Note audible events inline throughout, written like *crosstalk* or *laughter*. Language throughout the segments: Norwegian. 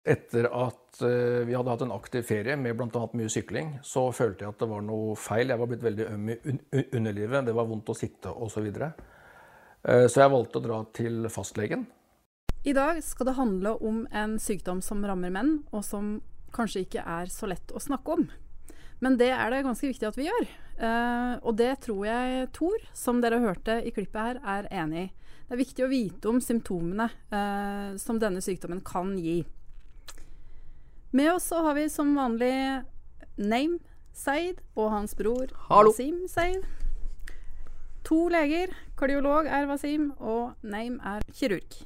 Etter at uh, vi hadde hatt en aktiv ferie med bl.a. mye sykling, så følte jeg at det var noe feil. Jeg var blitt veldig øm i underlivet, det var vondt å sitte osv. Så, videre. uh, så jeg valgte å dra til fastlegen. I dag skal det handle om en sykdom som rammer menn, og som kanskje ikke er så lett å snakke om. Men det er det ganske viktig at vi gjør. Uh, og det tror jeg Tor, som dere hørte i klippet her, er enig i. Det er viktig å vite om symptomene som denne sykdommen kan gi. Med oss så har vi som vanlig Name Seid og hans bror Hallo. Wasim Seid. To leger. Kardiolog er Wasim, og Name er kirurg.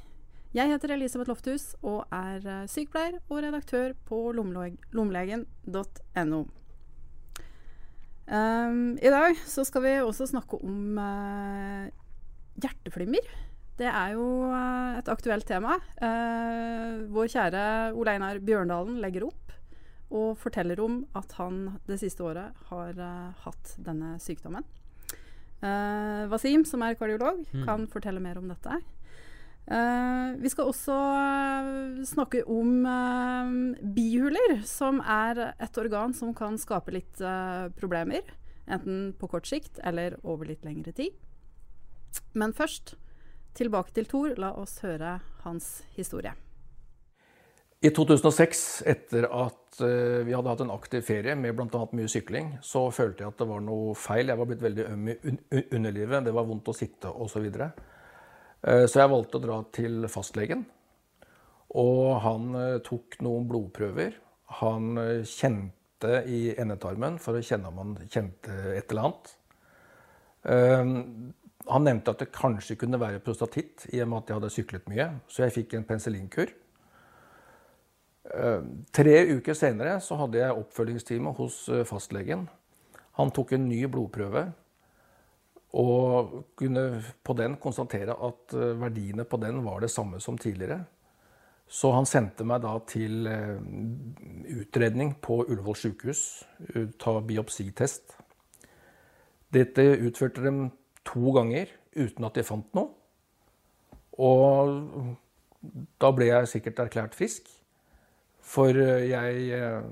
Jeg heter Elisabeth Lofthus og er eh, sykepleier og redaktør på lommelegen.no. Um, I dag så skal vi også snakke om uh, hjerteflimmer. Det er jo uh, et aktuelt tema. Eh, vår kjære Ole Einar Bjørndalen legger opp og forteller om at han det siste året har eh, hatt denne sykdommen. Wasim, som er kardiolog, mm. kan fortelle mer om dette. vi skal også snakke om bihuler, som er et organ som kan skape litt problemer. Enten på kort sikt eller over litt lengre tid. Men først Tilbake til Thor. La oss høre hans historie. I 2006, etter at uh, vi hadde hatt en aktiv ferie med bl.a. mye sykling, så følte jeg at det var noe feil. Jeg var blitt veldig øm i underlivet. Det var vondt å sitte osv. Så, videre. uh, så jeg valgte å dra til fastlegen. Og han uh, tok noen blodprøver. Han kjente i endetarmen for å kjenne om han kjente et eller annet. Han nevnte at det kanskje kunne være prostatitt, i og med at jeg hadde syklet mye. Så jeg fikk en penicillinkur. Eh, tre uker senere så hadde jeg oppfølgingstime hos eh, fastlegen. Han tok en ny blodprøve og kunne på den konstatere at eh, verdiene på den var det samme som tidligere. Så han sendte meg da til utredning på Ullevål sykehus, ta biopsitest. Dette utførte de to ganger uten at de fant noe. Og da ble jeg sikkert erklært frisk. For jeg eh,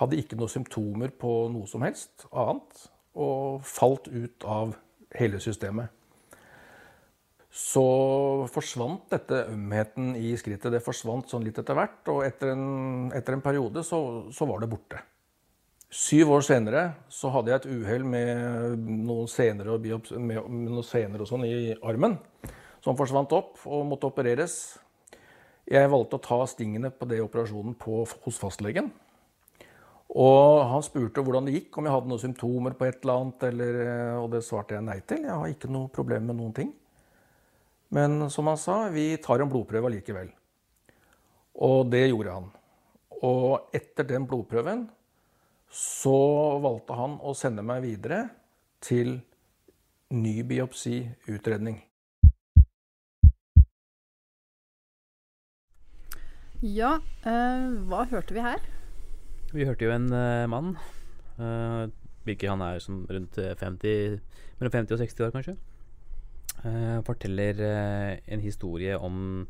hadde ikke noen symptomer på noe som helst annet. Og falt ut av hele systemet. Så forsvant dette ømheten i skrittet. Det forsvant sånn litt etter hvert. Og etter en, etter en periode så, så var det borte. Syv år senere så hadde jeg et uhell med noen sener og, og sånn i armen som forsvant opp og måtte opereres. Jeg valgte å ta stingene på det operasjonen på, hos fastlegen. Og han spurte hvordan det gikk, om jeg hadde noen symptomer på et eller annet. Eller, og det svarte jeg nei til. Jeg har ikke noe problem med noen ting. Men som han sa, vi tar en blodprøve likevel. Og det gjorde han. Og etter den blodprøven så valgte han å sende meg videre til ny biopsiutredning. Ja, øh, hva hørte vi her? Vi hørte jo en øh, mann. Eh, virker han er som rundt 50, mellom 50 og 60 år, kanskje. Eh, forteller eh, en historie om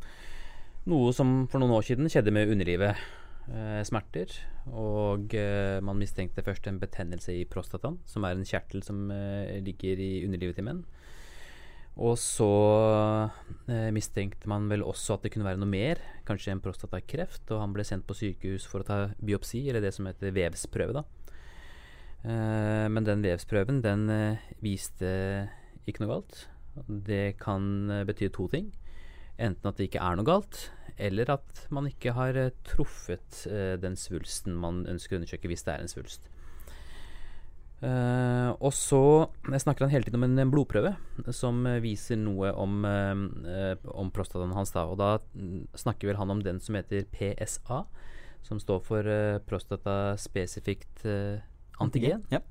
noe som for noen år siden skjedde med underlivet smerter. Og eh, man mistenkte først en betennelse i prostataen, som er en kjertel som eh, ligger i underlivet til menn. Og så eh, mistenkte man vel også at det kunne være noe mer, kanskje en prostatakreft. Og han ble sendt på sykehus for å ta biopsi, eller det som heter vevsprøve. da. Eh, men den vevsprøven den eh, viste ikke noe galt. Det kan bety to ting. Enten at det ikke er noe galt, eller at man ikke har eh, truffet uh, den svulsten man ønsker å undersøke, hvis det er en svulst. Uh, og så snakker han hele tiden om en, en blodprøve som uh, viser noe om, om prostataen hans. Da. Og da snakker vel han om den som heter PSA, som står for prostataspesifikt antigen. Ja.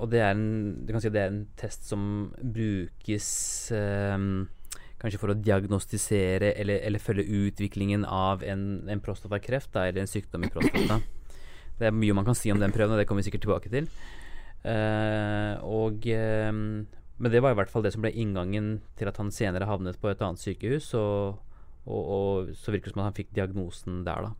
og det er, en, si det er en test som brukes kanskje for å diagnostisere eller, eller følge utviklingen av en, en prostatakreft da, eller en sykdom i prostata. Det er mye man kan si om den prøven, og det kommer vi sikkert tilbake til. Uh, og, uh, men det var i hvert fall det som ble inngangen til at han senere havnet på et annet sykehus og, Og, og så virker det som at han fikk diagnosen der, da.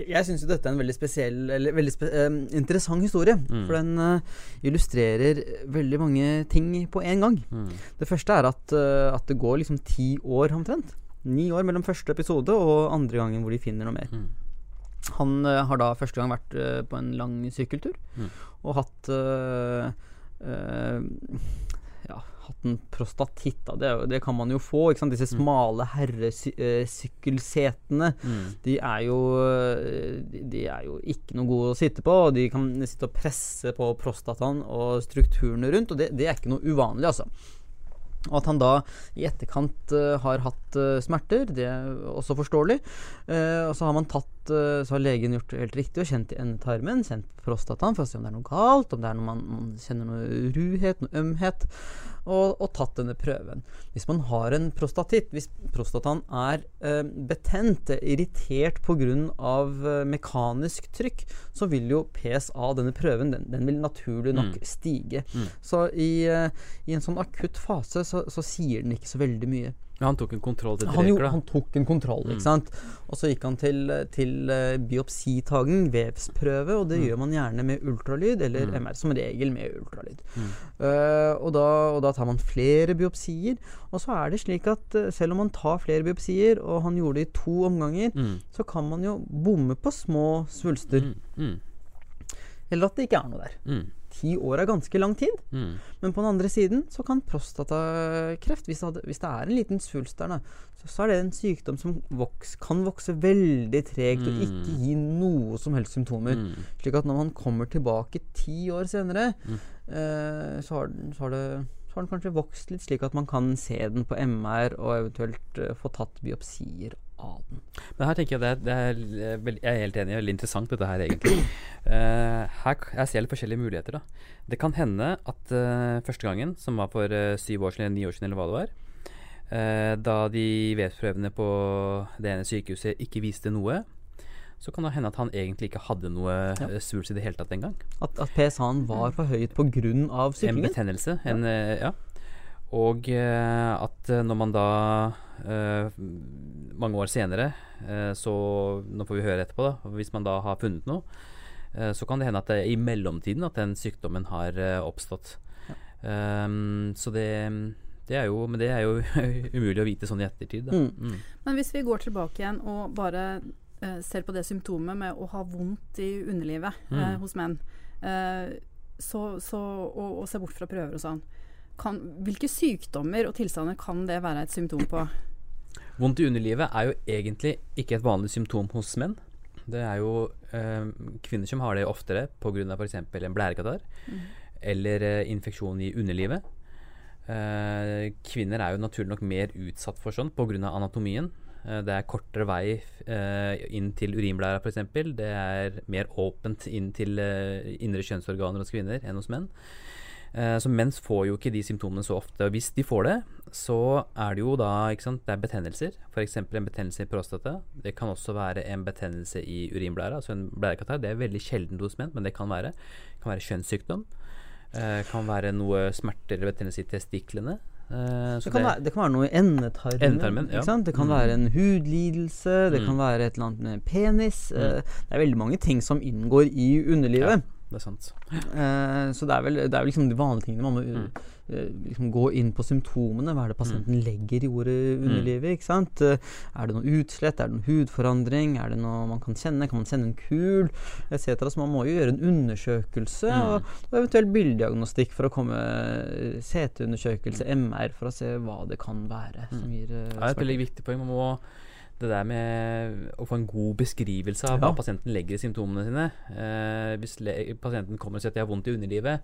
Jeg syns dette er en veldig spesiell, eller veldig spe eh, interessant historie. Mm. For den uh, illustrerer veldig mange ting på en gang. Mm. Det første er at, uh, at det går liksom ti år omtrent. Ni år mellom første episode og andre gangen hvor de finner noe mer. Mm. Han uh, har da første gang vært på en lang sykkeltur Mm. og hatt hatt en prostatitt. Da. Det, det kan man jo få. Disse smale herresykkelsetene. Mm. De er jo eh, de- er jo ikke noe gode å sitte på. De kan sitte og presse på prostataen og strukturene rundt, og det, det er ikke noe uvanlig, altså. Og at han da i etterkant uh, har hatt uh, smerter, det er også forståelig. Uh, og så har man tatt eh, Så har legen gjort det helt riktig og kjent i endetarmen, kjent prostataen for å se om det er noe galt, om det er noe man, man kjenner noe ruhet, noe ømhet, og, og tatt denne prøven. Hvis man har en prostatitt, hvis prostataen er eh, betent, irritert pga. Eh, mekanisk trykk, så vil jo PSA, denne prøven, den, den vil naturlig nok Mm. stige. Mm. Så i, eh, i en sånn akutt fase så, så sier den ikke så veldig mye. Men han tok en kontroll til Han, Dreker, gjorde, han tok en kontroll, Mm. ikke sant. Og så gikk han til, til eh, biopsitagen, vevsprøve, og det Mm. gjør man gjerne med ultralyd, eller Mm. MR, som regel med ultralyd. Mm. Eh, og, da, og da tar man flere biopsier. Og så er det slik at eh, selv om man tar flere biopsier, og han gjorde det i to omganger, Mm. så kan man jo bomme på små svulster. Mm. Mm. Eller at det ikke er noe der. Mm. Ti år er ganske lang tid. Mm. Men på den andre siden så kan prostatakreft, hvis hvis det er en liten svulst der, så, så er det en sykdom som voks, kan vokse veldig tregt og ikke Mm. gi noe som helst symptomer. Mm. Slik at når man kommer tilbake ti år senere, Mm. eh, så, har, så, har det, så har den kanskje vokst litt, slik at man kan se den på MR og eventuelt eh, få tatt biopsier av. Men her tenker jeg det er, det er eh, Jeg er helt enig, veldig interessant dette her egentlig. Uh, her jeg ser litt forskjellige muligheter. da Det kan hende at uh, første gangen, som var for uh, syv år siden eller ni år siden, eller hva det var, da de vevsprøvene på det ene sykehuset ikke viste noe, så kan det hende at han egentlig ikke hadde noe Ja. ja. svulst i det hele tatt engang. At, at PSA-en var for høyt pga. En syklingen. betennelse. En, eh, ja. Og eh, at eh, når man da eh, mange år senere, eh, så Nå får vi høre etterpå, da. Hvis man da har funnet noe, eh, så kan det hende at det i mellomtiden at den sykdommen har eh, oppstått. Ehm, så det, det er jo Men det er jo *laughs* umulig å vite sånn i ettertid. Da. Mm. Mm. Men hvis vi går tilbake igjen og bare eh, ser på det symptomet med å ha vondt i underlivet eh, Mm. hos menn, eh, så, så, og, og se bort fra prøver og sånn, kan, hvilke sykdommer og tilstander kan det være et symptom på? Vondt i underlivet er jo egentlig ikke et vanlig symptom hos menn. Det er jo eh, kvinner som har det oftere pga. f.eks. en blærekatarr eller eh, infeksjon i underlivet. Eh, kvinner er jo naturlig nok mer utsatt for sånn pga. anatomien. Eh, det er kortere vei eh, inn til urinblæra f.eks. Det er mer åpent inn til eh, indre kjønnsorganer hos kvinner enn hos menn. Eh, så mens får jo ikke de symptomene så ofte. Og hvis de får det, så er det jo da ikke sant, det er betennelser. F.eks. en betennelse i prostata. Det kan også være en betennelse i urinblæra, altså en blærekatarr. Det er veldig sjelden hos menn, men det kan være. Det kan være kjønnssykdom. Eh, kan være noe smerter eller betennelse i testiklene. Eh, så Det kan, være, det kan være noe i endetarmen. Endetarmen, ja. Det kan Mm. være en hudlidelse, det Mm. kan være et eller annet med penis. Mm. eh, Det er veldig mange ting som inngår i underlivet. Det er sant. Uh, så det er vel, det er vel liksom de vanlige tingene. Man må Mm. uh, liksom gå inn på symptomene. Hva er det pasienten legger i ordet Mm. underlivet? ikke sant? Uh, er det noe utslett? Er det noe hudforandring? Er det noe man kan kjenne? Kan man sende en kul? Etc. Så man må jo gjøre en undersøkelse, Mm. og, og eventuelt bildediagnostikk for å komme CT-undersøkelse, MR, for å se hva det kan være som Mm. gir Uh, Det er et veldig viktig poeng. Man må det der med å få en god beskrivelse av Ja. hva pasienten legger i symptomene sine. Eh, hvis le pasienten kommer og sier at de har vondt i underlivet,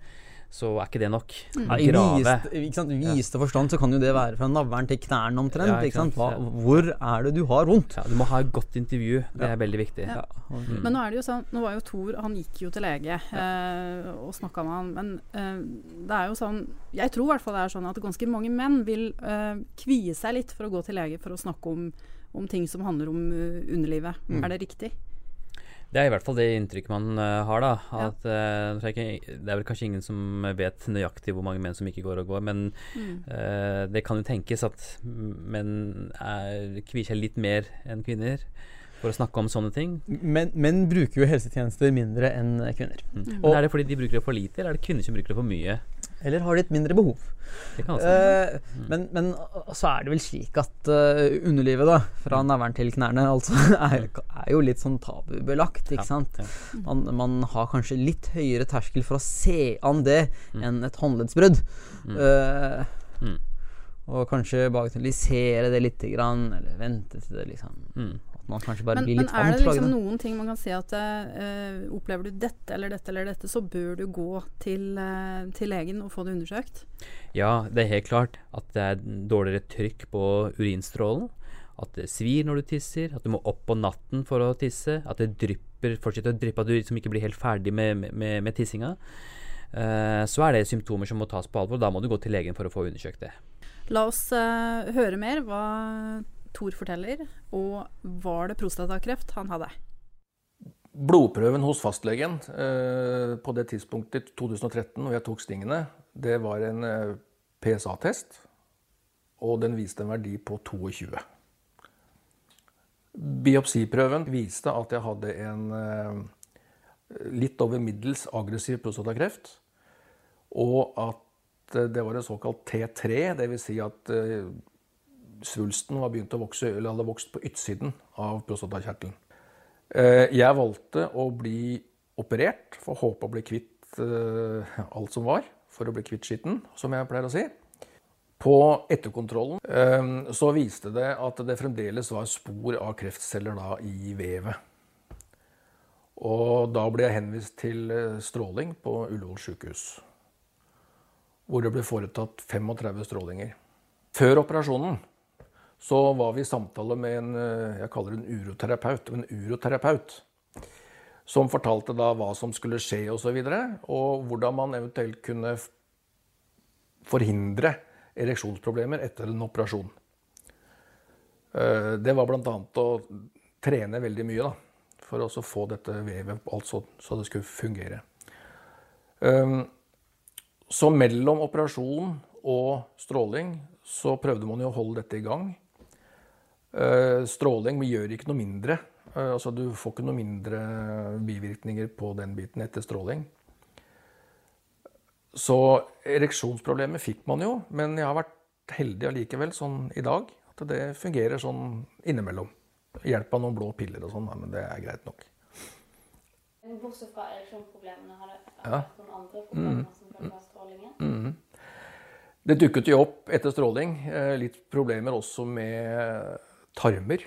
så er ikke det nok. Ja, I viste, ikke sant? Viste forstand så kan jo det være fra navlen til knærne omtrent. Ja, ikke ikke sant? Hva, hvor er det du har vondt? Ja, du må ha et godt intervju. Det Ja. er veldig viktig. Ja. Mm. Men nå er det jo sånn, nå var jo Thor Han gikk jo til lege eh, og snakka med han, men eh, det er jo sånn Jeg tror i hvert fall det er sånn at ganske mange menn vil eh, kvie seg litt for å gå til lege for å snakke om, om ting som handler om eh, underlivet. Mm. Er det riktig? Det er i hvert fall det inntrykket man uh, har, da. At, uh, det, er er vel kanskje ingen som vet nøyaktig hvor mange menn som ikke går og går, men mm. uh, det kan jo tenkes at menn kvier seg litt mer enn kvinner for å snakke om sånne ting. Men menn bruker jo helsetjenester mindre enn kvinner. Mm. Og, er det fordi de bruker det for lite, eller er det kvinner som bruker det for mye? Eller har et mindre behov? Mm. men, men, så er det vel slik at uh, underlivet, da, fra mm. navlen til knærne, altså, *laughs* er, er, jo litt sånn tabubelagt, ikke sant? Man, man, har kanskje litt høyere terskel for å se an det mm. enn et håndleddsbrudd. Mm. Og kanskje bagatellisere det lite grann, eller vente til det liksom mm man kanskje bare men, blir litt Men er det liksom noen ting man kan si at uh, opplever du dette eller dette eller dette, så bør du gå til, uh, til, legen og få det undersøkt? Ja, det er helt klart at det er dårligere trykk på urinstrålen. At det svir når du tisser, at du må opp på natten for å tisse. At det drypper, fortsetter å dryppe, at du liksom ikke blir helt ferdig med, med, med tissinga. Uh, så er det symptomer som må tas på alvor. Da må du gå til legen for å få undersøkt det. La oss høre mer. Hva Tor forteller, og var det prostatakreft han hadde? Blodprøven hos fastlegen eh, på det tidspunktet, 2013, når jeg tok stingene, det var en eh, PSA-test, og den viste en verdi på 22. Biopsiprøven viste at jeg hadde en eh, litt over middels aggressiv prostatakreft, og at det var en såkalt T3, dvs. Si at eh, svulsten var begynt å vokse, eller hadde vokst på yttsiden av prostatakjertelen. Eh, jeg valgte å bli operert for å håpe å bli kvitt eh, alt som var. For å bli kvitt skitten, som jeg pleier å si. På etterkontrollen eh, så viste det at det fremdeles var spor av kreftceller da i vevet. Og da ble jeg henvist til stråling på Ullevål sykehus. Hvor det ble foretatt 35 strålinger. Før operasjonen så var vi i samtale med en eh, jeg kaller en uroterapeut, en uroterapeut. Som fortalte da hva som skulle skje osv., og, så videre, og hvordan man eventuelt kunne forhindre ereksjonsproblemer etter en operasjon. Eh, det var bl.a. å trene veldig mye da, for å få dette vevet altså, så det skulle fungere. Eh, så mellom operasjon og stråling så prøvde man jo å holde dette i gang. Eh, stråling gjør ikke noe mindre. Eh, altså, du får ikke noe mindre bivirkninger på den biten etter stråling. Så ereksjonsproblemet fikk man jo, men jeg har vært heldig allikevel sånn i dag. At det fungerer sånn innimellom. Hjelp av noen blå piller og sånn, men det er greit nok. Bortsett fra ereksjonsproblemene, har det vært noen andre problemer mm. som følge av strålingen? Mm. Det dukket jo opp etter stråling eh, litt problemer også med tarmer.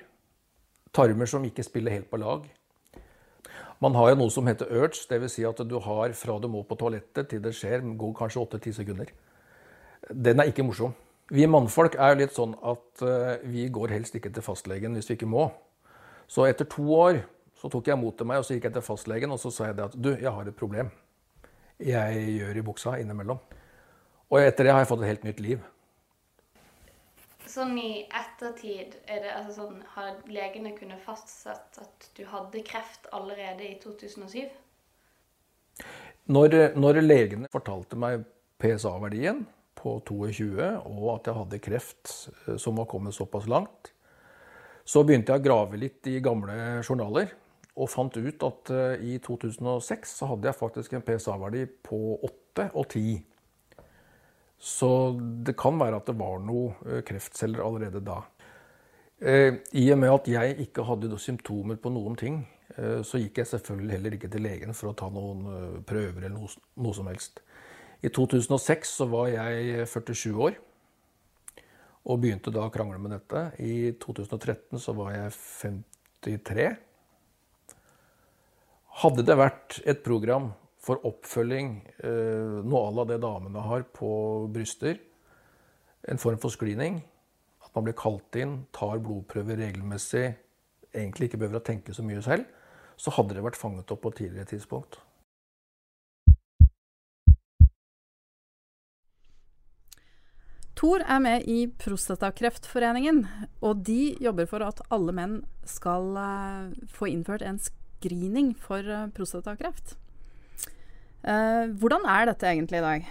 Tarmer som ikke spiller helt på lag. Man har jo noe som heter urge, dvs. Si at du har fra du må på toalettet til det skjer, går kanskje 8-10 sekunder. Den er ikke morsom. Vi mannfolk er jo litt sånn at uh, vi går helst ikke til fastlegen hvis vi ikke må. Så etter to år så tok jeg mot til meg og så gikk jeg til fastlegen og så sa jeg det at du, jeg har et problem. Jeg gjør i buksa innimellom. Og etter det har jeg fått et helt nytt liv sånn i ettertid er det, altså sånn, Har legene kunnet fastsatt at du hadde kreft allerede i 2007? Når, når legene fortalte meg PSA-verdien på 22, og at jeg hadde kreft eh, som var kommet såpass langt, så begynte jeg å grave litt i gamle journaler. Og fant ut at eh, i 2006 så hadde jeg faktisk en PSA-verdi på 8 og 10. Så det kan være at det var noe eh, kreftceller allerede da. Eh, I og med at jeg ikke hadde symptomer på noen ting, eh, så gikk jeg selvfølgelig heller ikke til legen for å ta noen prøver eller noe, noe som helst. I 2006 så var jeg 47 år og begynte da å krangle med dette. I 2013 så var jeg 53. Hadde det vært et program for oppfølging, eh, noe à la det damene har på bryster. En form for screening. At man blir kalt inn, tar blodprøver regelmessig, egentlig ikke behøver å tenke så mye selv. Så hadde det vært fanget opp på et tidligere tidspunkt. Tor er med i Prostatakreftforeningen, og de jobber for at alle menn skal uh, få innført en screening for eh, prostatakreft. Eh, hvordan er dette egentlig i dag?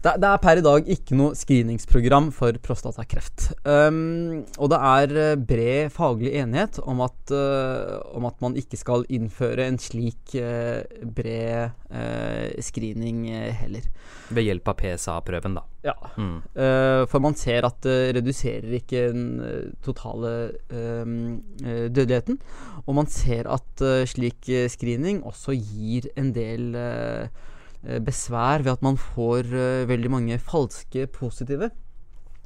Det, det, er per i dag ikke noe screeningsprogram for prostatakreft. Um, og det er uh, bred faglig enighet om at, uh, om at, man ikke skal innføre en slik uh, bred screening heller. Ved hjelp av PSA-prøven, da. Ja. Mm. for man ser at det reduserer ikke den totale dødeligheten. Og man ser at slik screening også gir en del uh, Eh, besvær ved at man får uh, veldig mange falske positive.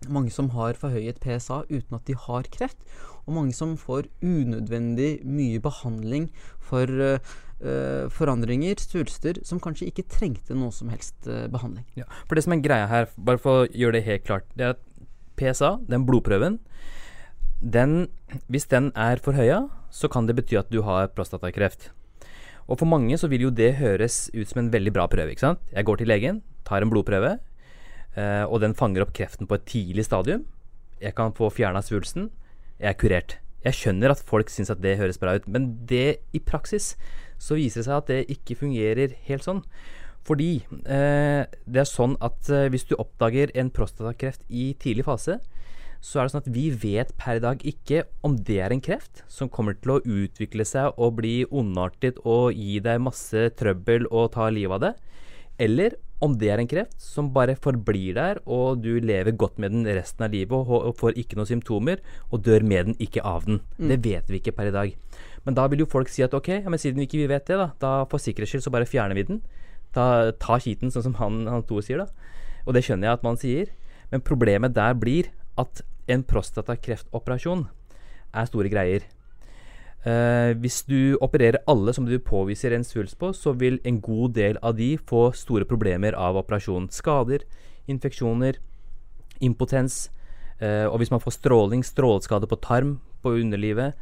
Mange som har forhøyet PSA uten at de har kreft. Og mange som får unødvendig mye behandling for uh, forandringer, svulster, som kanskje ikke trengte noe som helst behandling. Ja, for det som er greia her, bare for å gjøre det helt klart, det er at PSA, den blodprøven, den, hvis den er forhøya, så kan det bety at du har prostatakreft. Og for mange så vil jo det høres ut som en veldig bra prøve. ikke sant? Jeg går til legen, tar en blodprøve, eh, og den fanger opp kreften på et tidlig stadium. Jeg kan få fjerna svulsten. Jeg er kurert. Jeg skjønner at folk syns at det høres bra ut, men det i praksis så viser det seg at det ikke fungerer helt sånn. Fordi eh, det er sånn at eh, hvis du oppdager en prostatakreft i tidlig fase, så er det sånn at vi vet per i dag ikke om det er en kreft som kommer til å utvikle seg og bli ondartet og gi deg masse trøbbel og ta livet av det, eller om det er en kreft som bare forblir der, og du lever godt med den resten av livet og, får ikke noen symptomer, og dør med den, ikke av den. Mm. Det vet vi ikke per i dag. Men da vil jo folk si at ok, ja, men siden vi ikke vet det, da, da for sikkerhets skyld så bare fjerner vi den. Ta, ta kiten, sånn som han, han to sier, da. Og det skjønner jeg at man sier. Men problemet der blir at en prostatakreftoperasjon er store greier. Uh, hvis du opererer alle som du påviser en svulst på, så vil en god del av de få store problemer av operasjonen. Skader, infeksjoner, impotens. Uh, og hvis man får stråling, stråleskade på tarm, på underlivet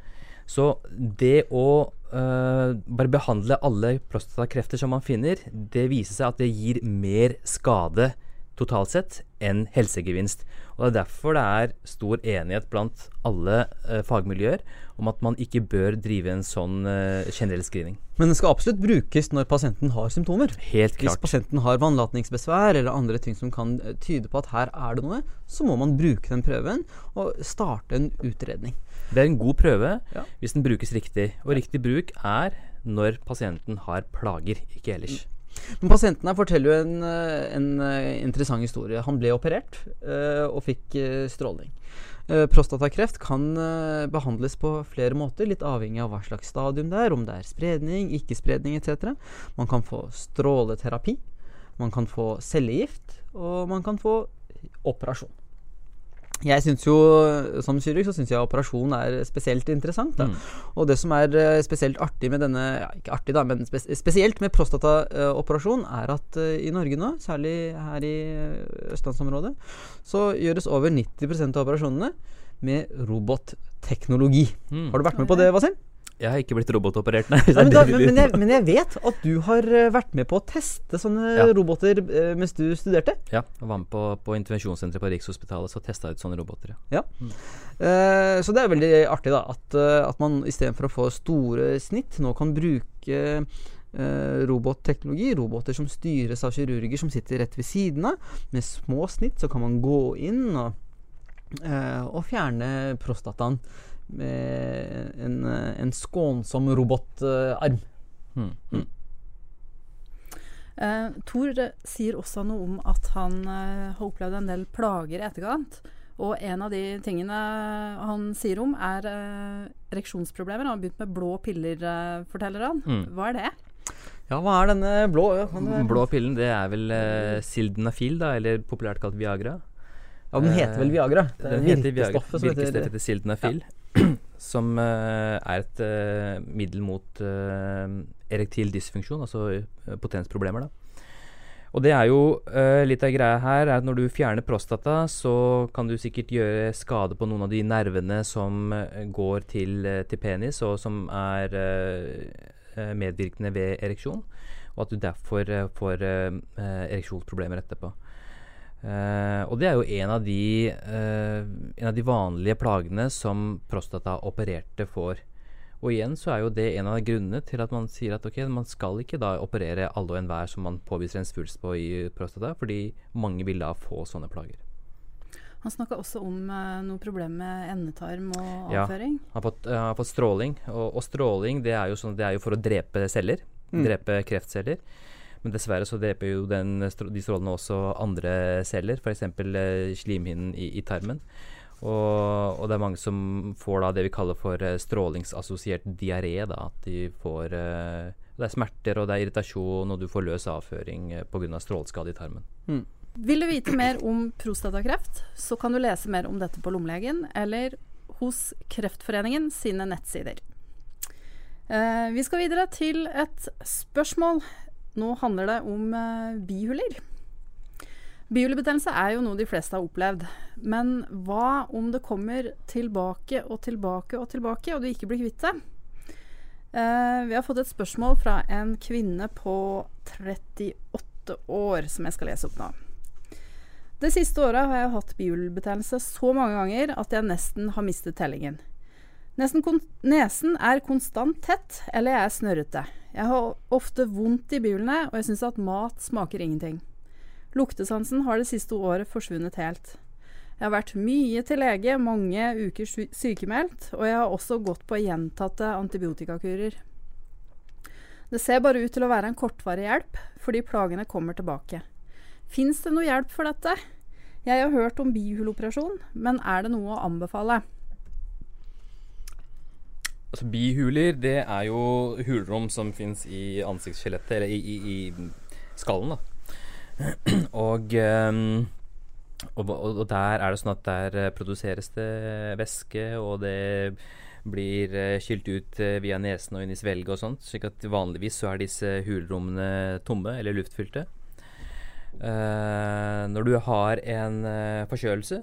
Så det å uh, bare behandle alle prostatakrefter som man finner, det viser seg at det gir mer skade totalt sett enn helsegevinst. Og Det er derfor det er stor enighet blant alle uh, fagmiljøer om at man ikke bør drive en sånn uh, generell screening. Men den skal absolutt brukes når pasienten har symptomer. Helt klart. Hvis pasienten har vannlatningsbesvær eller andre ting som kan uh, tyde på at her er det noe, så må man bruke den prøven og starte en utredning. Det er en god prøve ja. hvis den brukes riktig. Og riktig bruk er når pasienten har plager, ikke ellers. Men pasienten her forteller jo en, eh, en, eh, interessant historie. Han ble operert uh, og fikk stråling. Prostatakreft kan behandles på flere måter, litt avhengig av hva slags stadium det er. Om det er spredning, ikke-spredning etc. Man kan få stråleterapi. Man kan få cellegift. Og man kan få operasjon. Jeg syns jo, som kirurg, så syns jeg operasjon er spesielt interessant. Mm. Og det som er uh, spesielt artig med denne ja, Ikke artig, da, men spes spesielt med prostataoperasjon, uh, er at uh, i Norge nå, særlig her i østlandsområdet, så gjøres over 90% av operasjonene med robotteknologi. Mm. Har du vært med på det, Wasim? Jeg har ikke blitt robotoperert, nei. nei men, da, men, men, jeg, men, jeg, vet at du har uh, vært med på å teste sånne ja. roboter uh, mens du studerte. Ja, jeg var med på, på intervensjonssenteret på Rikshospitalet så testa ut sånne roboter. Ja. ja. Mm. Uh, så det er veldig artig da at, at man istedenfor å få store snitt, nå kan bruke robotteknologi. Roboter som styres av kirurger som sitter rett ved siden av. Med små snitt så kan man gå inn og, og fjerne prostataen med en, en skånsom robotarm. Mm. Mm. Uh, Thor sier også noe om at han uh, har opplevd en del plager i etterkant. Og en av de tingene han sier om, er uh, ereksjonsproblemer. Han har begynt med blå piller, forteller han. Mm. Hva er det? Ja, hva er denne blå? Blå pillen, det er vel sildenafil, da, eller populært kalt Viagra. Ja, den heter vel Viagra? Det er den heter Viagra. Virkestoffet heter sildenafil. Ja. *clears throat* som uh, er et uh, middel mot uh, erektil dysfunksjon, altså potensproblemer. da. Og det er jo litt av greia her er at når du fjerner prostata, så kan du sikkert gjøre skade på noen av de nervene som går til, til penis, og som er medvirkende ved ereksjon. Og at du derfor får ereksjonsproblemer etterpå. Uh, og det er jo en av, de, uh, en av de vanlige plagene som prostataopererte får. Og igjen så er jo det en av grunnene til at man sier at ok, man skal ikke da operere alle og enhver som man påviser en svulst på i prostata, fordi mange vil da få sånne plager. Han snakka også om eh, noe problem med endetarm og Ja. Han har fått, han har fått stråling, og, og stråling det er, jo sånn, det er jo for å drepe celler. Mm. Drepe kreftceller. Men dessverre så dreper jo den, de strålene også andre celler, f.eks. Eh, slimhinnen i, i tarmen. Og, og det er mange som får da det vi kaller for eh, strålingsassosiert diaré. At de får eh, Det er smerter og det er irritasjon, og du får løs avføring pga. stråleskade i tarmen. Vil du vite mer om prostatakreft, så kan du lese mer om dette på Lommelegen eller hos Kreftforeningen sine nettsider. Vi skal videre til et spørsmål. Nå handler det om eh, bihuler. Bihulebetennelse er jo noe de fleste har opplevd. Men hva om det kommer tilbake og tilbake og tilbake, og du ikke blir kvitt det? Eh, vi har fått et spørsmål fra en kvinne på 38 år, som jeg skal lese opp nå. Det siste året har jeg hatt bihulebetennelse så mange ganger at jeg nesten har mistet tellingen. Nesten kon nesen er konstant tett, eller jeg er snørrete. Jeg har ofte vondt i bihulene, og jeg syns at mat smaker ingenting. Luktesansen har det siste året forsvunnet helt. Jeg har vært mye til lege, mange uker sy sykemeldt, og jeg har også gått på gjentatte antibiotikakurer. Det ser bare ut til å være en kortvarig hjelp, fordi plagene kommer tilbake. Fins det noe hjelp for dette? Jeg har hørt om bihuloperasjon, men er det noe å anbefale? Altså Bihuler det er jo hulrom som fins i ansiktsskjelettet, eller i, i, i skallen. da. *clears throat* ehm, og, og og der er det sånn at der eh, produseres det væske, og det blir kylt ut eh, via nesen og inn i svelget og sånt. slik at vanligvis så er disse hulrommene tomme eller luftfylte. Eh, når du har en eh, forkjølelse,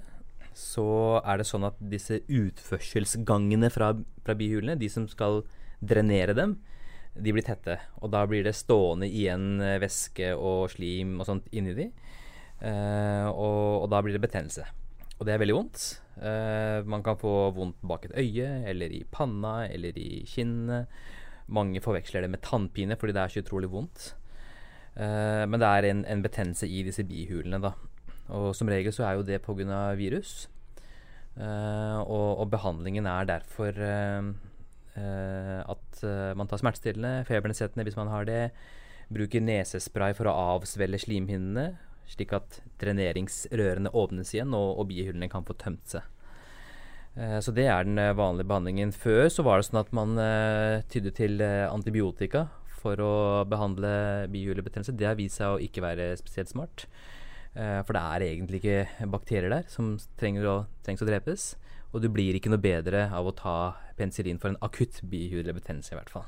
så er det sånn at disse utførselsgangene fra, fra bihulene, de som skal drenere dem, de blir tette. Og da blir det stående igjen eh, væske og slim og sånt inni de. Uh, og, og da blir det betennelse. Og det er veldig vondt. Uh, man kan få vondt bak et øye, eller i panna, eller i kinnene. Mange forveksler det med tannpine fordi det er så utrolig vondt. Uh, men det er en, en betennelse i disse bihulene, da. Og som regel så er jo det pga. virus. Uh, og, og behandlingen er derfor uh, uh, at man tar smertestillende, febernedsettende hvis man har det. Bruker nesespray for å avsvelle slimhinnene, slik at dreneringsrørene åpnes igjen og, og bihullene kan få tømt seg. Så det er den vanlige behandlingen. Før så var det sånn at man tydde til antibiotika for å behandle bihulebetennelse. Det har vist seg å ikke være spesielt smart. Eh, for det er egentlig ikke bakterier der som trenger å, trengs å drepes. Og du blir ikke noe bedre av å ta penicillin for en akutt bihulebetennelse, i hvert fall.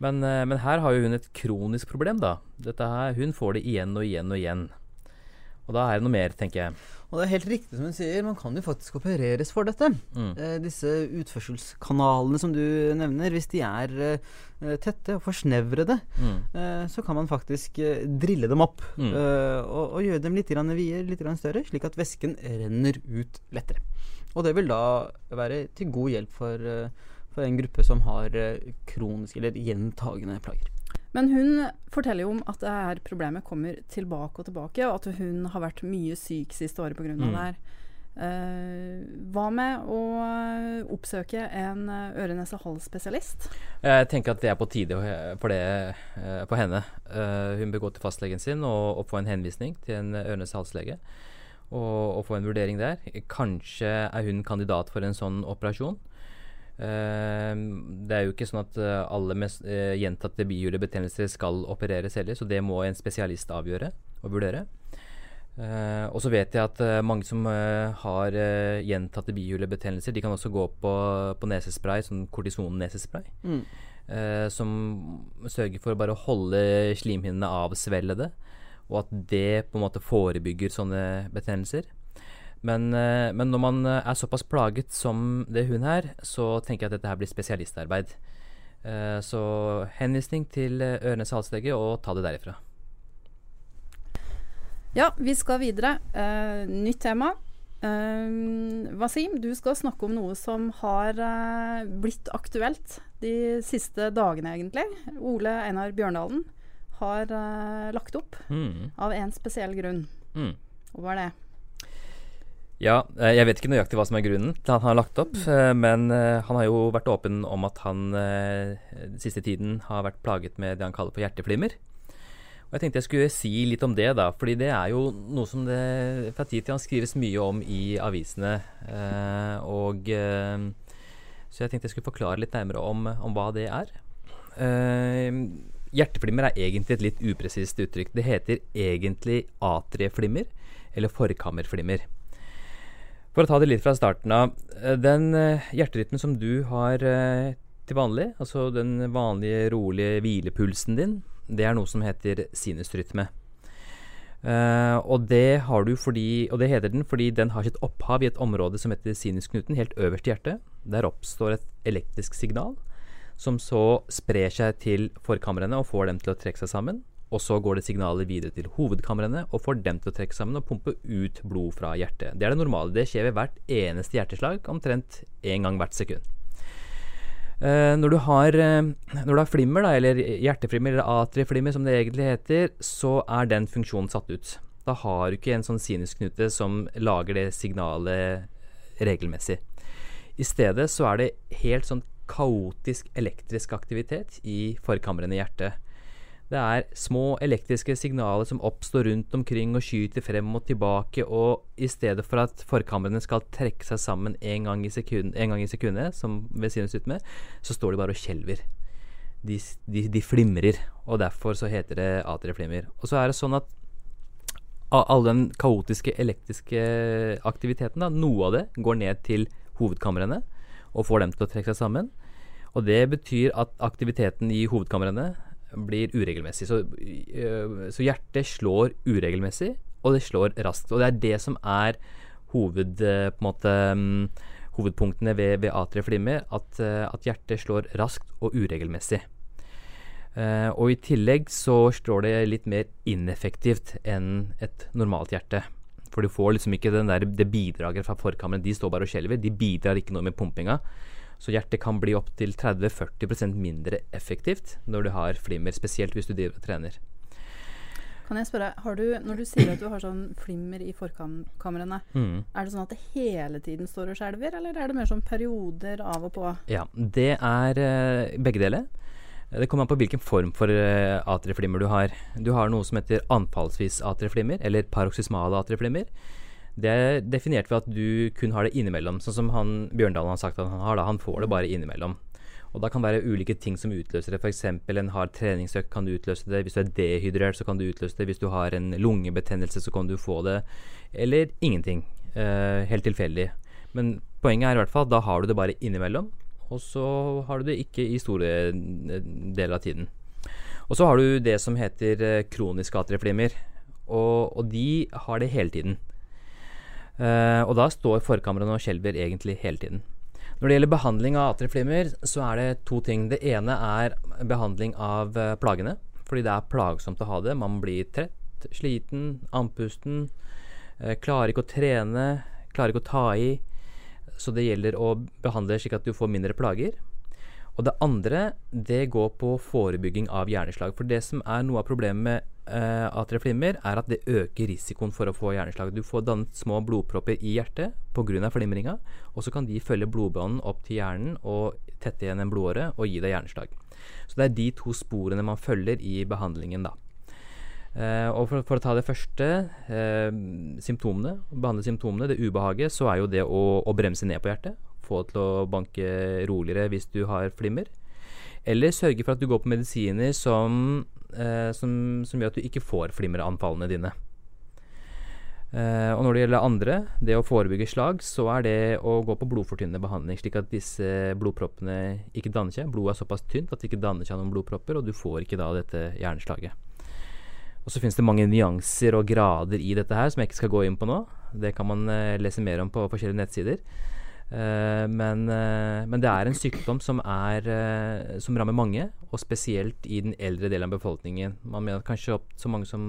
Men, eh, men her har jo hun et kronisk problem, da. Her, hun får det igjen og igjen og igjen. Og da er det noe mer, tenker jeg. Og det er helt riktig som hun sier, man kan jo faktisk opereres for dette. Mm. Eh, disse utførselskanalene som du nevner, hvis de er eh, tette og forsnevrede, Mm. eh, så kan man faktisk eh, drille dem opp. Mm. eh, og, og gjøre dem litt videre, litt større, slik at væsken renner ut lettere. Og det vil da være til god hjelp for, eh, for en gruppe som har kroniske eller gjentagende plager. Men hun forteller jo om at det her problemet kommer tilbake og tilbake, og at hun har vært mye syk siste året pga. Mm. det her. Uh, hva med å oppsøke en eh, øre-nese-hals-spesialist? Jeg tenker at det er på tide for, det, for henne. Uh, hun bør gå til fastlegen sin og, og få en henvisning til en ørnes-halslege. Og, og få en vurdering der. Kanskje er hun kandidat for en sånn operasjon. Eh, det er jo ikke sånn at eh, alle med eh, gjentatte bihulebetennelser skal opereres heller, så det må en spesialist avgjøre og vurdere. Eh, og så vet jeg at eh, mange som har gjentatte bihulebetennelser, de kan også gå på, på nesespray, sånn kortison-nesespray. Mm. som sørger for å bare holde slimhinnene avsvellede, og at det på en måte forebygger sånne betennelser. Men, eh, men når man eh, er såpass plaget som det hun er, så tenker jeg at dette her blir spesialistarbeid. Eh, så henvisning til ørenes halslege, og ta det derifra. Ja, vi skal videre. Nytt tema. Eh, Wasim, du skal snakke om noe som har blitt aktuelt de siste dagene, egentlig. Ole Einar Bjørndalen har lagt opp Mm. av en spesiell grunn. Mm. Og hva er det? Ja, eh, jeg vet ikke nøyaktig hva som er grunnen til at han har lagt opp, eh, men eh, han har jo vært åpen om at han den siste tiden har vært plaget med det han kaller for hjerteflimmer. Og jeg tenkte jeg skulle si litt om det, da, fordi det er jo noe som det fra tid til annen skrives mye om i avisene. og Så jeg tenkte jeg skulle forklare litt nærmere om, om hva det er. Hjerteflimmer er egentlig et litt upresist uttrykk. Det heter egentlig atrieflimmer, eller forkammerflimmer. For å ta det litt fra starten av. eh, Den eh, hjerterytmen som du har eh, til vanlig, altså den vanlige, rolige hvilepulsen din, det er noe som heter sinusrytme. Uh, og det fordi, og det heter den fordi den har sitt opphav i et område som heter sinusknuten, helt øverst i hjertet. Der oppstår et elektrisk signal, som så sprer seg til forkamrene og får dem til å trekke seg sammen. Og så går det signalet videre til hovedkamrene og får dem til å trekke sammen og pumpe ut blod fra hjertet. Det er det normale. Det skjer ved hvert eneste hjerteslag, omtrent én gang hvert sekund. Eh, når, du har, eh, når du har flimmer, da, eller hjerteflimmer, eller atrieflimmer som det egentlig heter, så er den funksjonen satt ut. Da har du ikke en sånn sinusknute som lager det signalet regelmessig. I stedet så er det helt sånn kaotisk elektrisk aktivitet i forkamrene i hjertet. Det er små elektriske signaler som oppstår rundt omkring og skyter frem og tilbake, og i stedet for at forkamrene skal trekke seg sammen en gang i, sekundet, som ved sinusrytme, så står de bare og skjelver. De, de, de flimrer, og derfor så heter det atrieflimmer. Og så er det sånn at all den kaotiske elektriske aktiviteten, da, noe av det går ned til hovedkamrene og får dem til å trekke seg sammen. Og det betyr at aktiviteten i hovedkamrene blir uregelmessig. Så, øh, så hjertet slår uregelmessig, og det slår raskt. Og det er det som er hoved, på måte, mm, hovedpunktene ved, ved atrieflimmer, at, øh, at hjertet slår raskt og uregelmessig. Uh, og i tillegg så slår det litt mer ineffektivt enn et normalt hjerte. For du får liksom ikke den der, det bidraget fra forkammeren. De står bare og skjelver. De bidrar ikke noe med pumpinga. Så hjertet kan bli opptil 30-40% mindre effektivt når du har flimmer, spesielt hvis du driver og trener. Kan jeg spørre, har du, Når du sier at du har sånn flimmer i forkamrene, Mm. er det sånn at det hele tiden står og skjelver, eller er det mer sånn perioder av og på? Ja, det er eh, begge deler. Det kommer an på hvilken form for uh, atrieflimmer du har. Du har noe som heter anfallsvis atrieflimmer, eller paroksysmale atrieflimmer. Det er definert ved at du kun har det innimellom, sånn som han Bjørndalen har sagt at han har. da, Han får det bare innimellom. Og da kan det være ulike ting som utløser det. F.eks. en hard treningsøkt kan du utløse det. Hvis du er dehydrert, så kan du utløse det. Hvis du har en lungebetennelse, så kan du få det. Eller ingenting. Eh, helt tilfeldig. Men poenget er i hvert fall da har du det bare innimellom. Og så har du det ikke i store eh, deler av tiden. Og så har du det som heter eh, kroniske atrieflimmer. Og, og de har det hele tiden. Eh, og da står forkamrene og skjelver egentlig hele tiden. Når det gjelder behandling av atrieflimmer, så er det to ting. Det ene er behandling av uh, plagene, fordi det er plagsomt å ha det. Man blir trett, sliten, andpusten, uh, klarer ikke å trene, klarer ikke å ta i. Så det gjelder å behandle slik at du får mindre plager. Og det andre, det går på forebygging av hjerneslag. For det som er noe av problemet med uh, atrieflimmer, er at det øker risikoen for å få hjerneslag. Du får dannet små blodpropper i hjertet pga. flimringa, og så kan de følge blodbanen opp til hjernen og tette igjen en blodåre og gi deg hjerneslag. Så det er de to sporene man følger i behandlingen, da. Eh, og for, for å ta det første, eh, symptomene, behandle symptomene, det ubehaget, så er jo det å, å bremse ned på hjertet. Få til å banke roligere hvis du har flimmer. Eller sørge for at du går på medisiner som, eh, som, som gjør at du ikke får flimmeranfallene dine. Eh, og når det gjelder andre, det å forebygge slag, så er det å gå på blodfortynnende behandling, slik at disse blodproppene ikke danner seg. Blodet er såpass tynt at det ikke danner seg noen blodpropper, og du får ikke da dette hjerneslaget. Og så finnes det mange nyanser og grader i dette her som jeg ikke skal gå inn på nå. Det kan man eh, lese mer om på forskjellige nettsider. Eh, men, eh, men det er en sykdom som, er, eh, som rammer mange, og spesielt i den eldre delen av befolkningen. Man mener at kanskje opp så mange som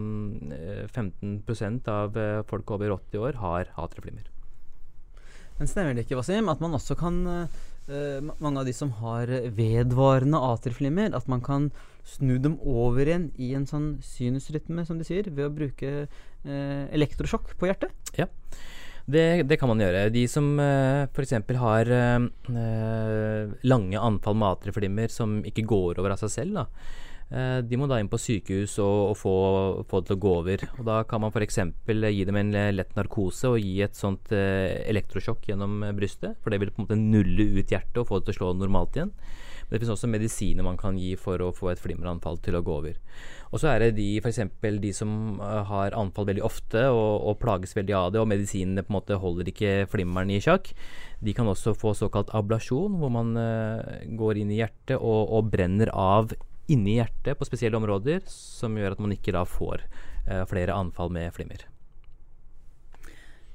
eh, 15% av folk over 80 år har atrieflimmer. Men stemmer det ikke, Wasim, at man også kan Mange av de som har vedvarende atrieflimmer, at man kan snu dem over igjen i en sånn sinusrytme, som de sier, ved å bruke eh, elektrosjokk på hjertet? Det, det kan man gjøre. De som uh, f.eks. har eh, eh, lange anfall med atrieflimmer som ikke går over av seg selv, da. uh, de må da inn på sykehus og, og få, få det til å gå over. Og Da kan man f.eks. gi dem en lett narkose og gi et sånt uh, elektrosjokk gjennom eh, brystet. For det vil på en måte nulle ut hjertet og få det til å slå normalt igjen. Det finnes også medisiner man kan gi for å få et flimmeranfall til å gå over. Og så er det de f.eks. de som eh, har anfall veldig ofte og, og plages veldig av det, og medisinene på en måte holder ikke flimmeren i sjakk. De kan også få såkalt ablasjon, hvor man uh, går inn i hjertet og, og brenner av inni hjertet på spesielle områder, som gjør at man ikke da får uh, flere anfall med flimmer.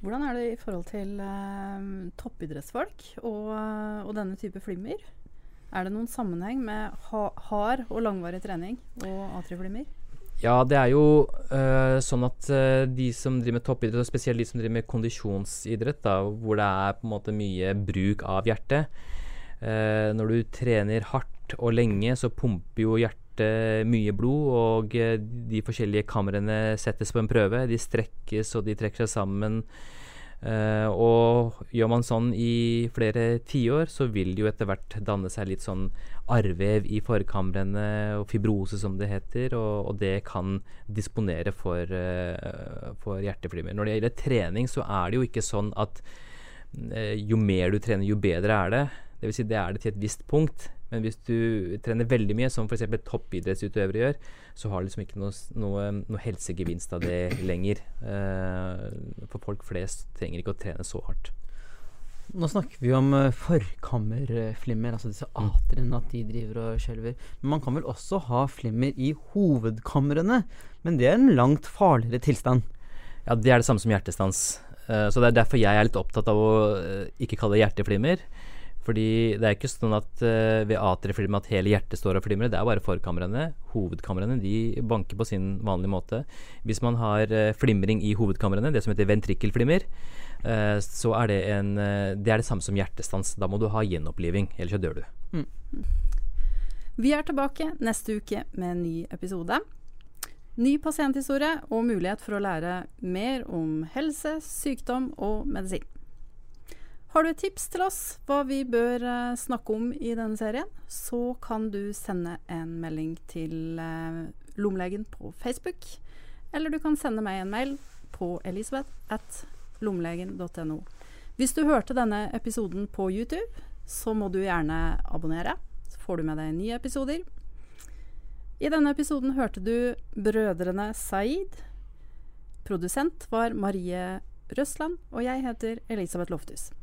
Hvordan er det i forhold til uh, toppidrettsfolk og, og denne type flimmer? Er det noen sammenheng med ha, hard og langvarig trening og atrieflimmer? Ja, det er jo øh, sånn at øh, de som driver med toppidrett, og spesielt de som driver med kondisjonsidrett, da, hvor det er på en måte mye bruk av hjertet øh, Når du trener hardt og lenge, så pumper jo hjertet mye blod, og de forskjellige kamrene settes på en prøve. De strekkes, og de trekker seg sammen. Eh, og gjør man sånn i flere tiår, så vil det jo etter hvert danne seg litt sånn arrvev i forkamrene, og fibrose som det heter, og, og det kan disponere for, eh, for hjerteflimmer. Når det gjelder trening, så er det jo ikke sånn at eh, jo mer du trener, jo bedre er det. Vil si det er det til et visst punkt. Men hvis du trener veldig mye, som f.eks. toppidrettsutøvere gjør, så har du liksom ikke noe, noe, noe helsegevinst av det lenger. Uh, for folk flest trenger ikke å trene så hardt. Nå snakker vi om uh, forkammerflimmer, altså disse Mm. atriene, at de driver og skjelver. Men man kan vel også ha flimmer i hovedkamrene? Men det er en langt farligere tilstand. Ja, det er det samme som hjertestans. Uh, så det er derfor jeg er litt opptatt av å eh, ikke kalle det hjerteflimmer. Fordi det er ikke sånn at uh, ved atrieflimmer at hele hjertet står og flimrer. Det er bare forkamrene. Hovedkamrene de banker på sin vanlige måte. Hvis man har uh, flimring i hovedkamrene, det som heter ventrikkelflimmer, uh, så er det en Det er det samme som hjertestans. Da må du ha gjenoppliving, ellers så dør du. Vi er tilbake neste uke med en ny episode. Ny pasienthistorie og mulighet for å lære mer om helse, sykdom og medisin. Har du et tips til oss hva vi bør eh, snakke om i denne serien, så kan du sende en melding til eh, Lommelegen på Facebook. Eller du kan sende meg en mail på elisabeth at lommelegen.no. Hvis du hørte denne episoden på YouTube, så må du gjerne abonnere. Så får du med deg nye episoder. I denne episoden hørte du brødrene Saeed. Produsent var Marie Røsland, og jeg heter Elisabeth Lofthus.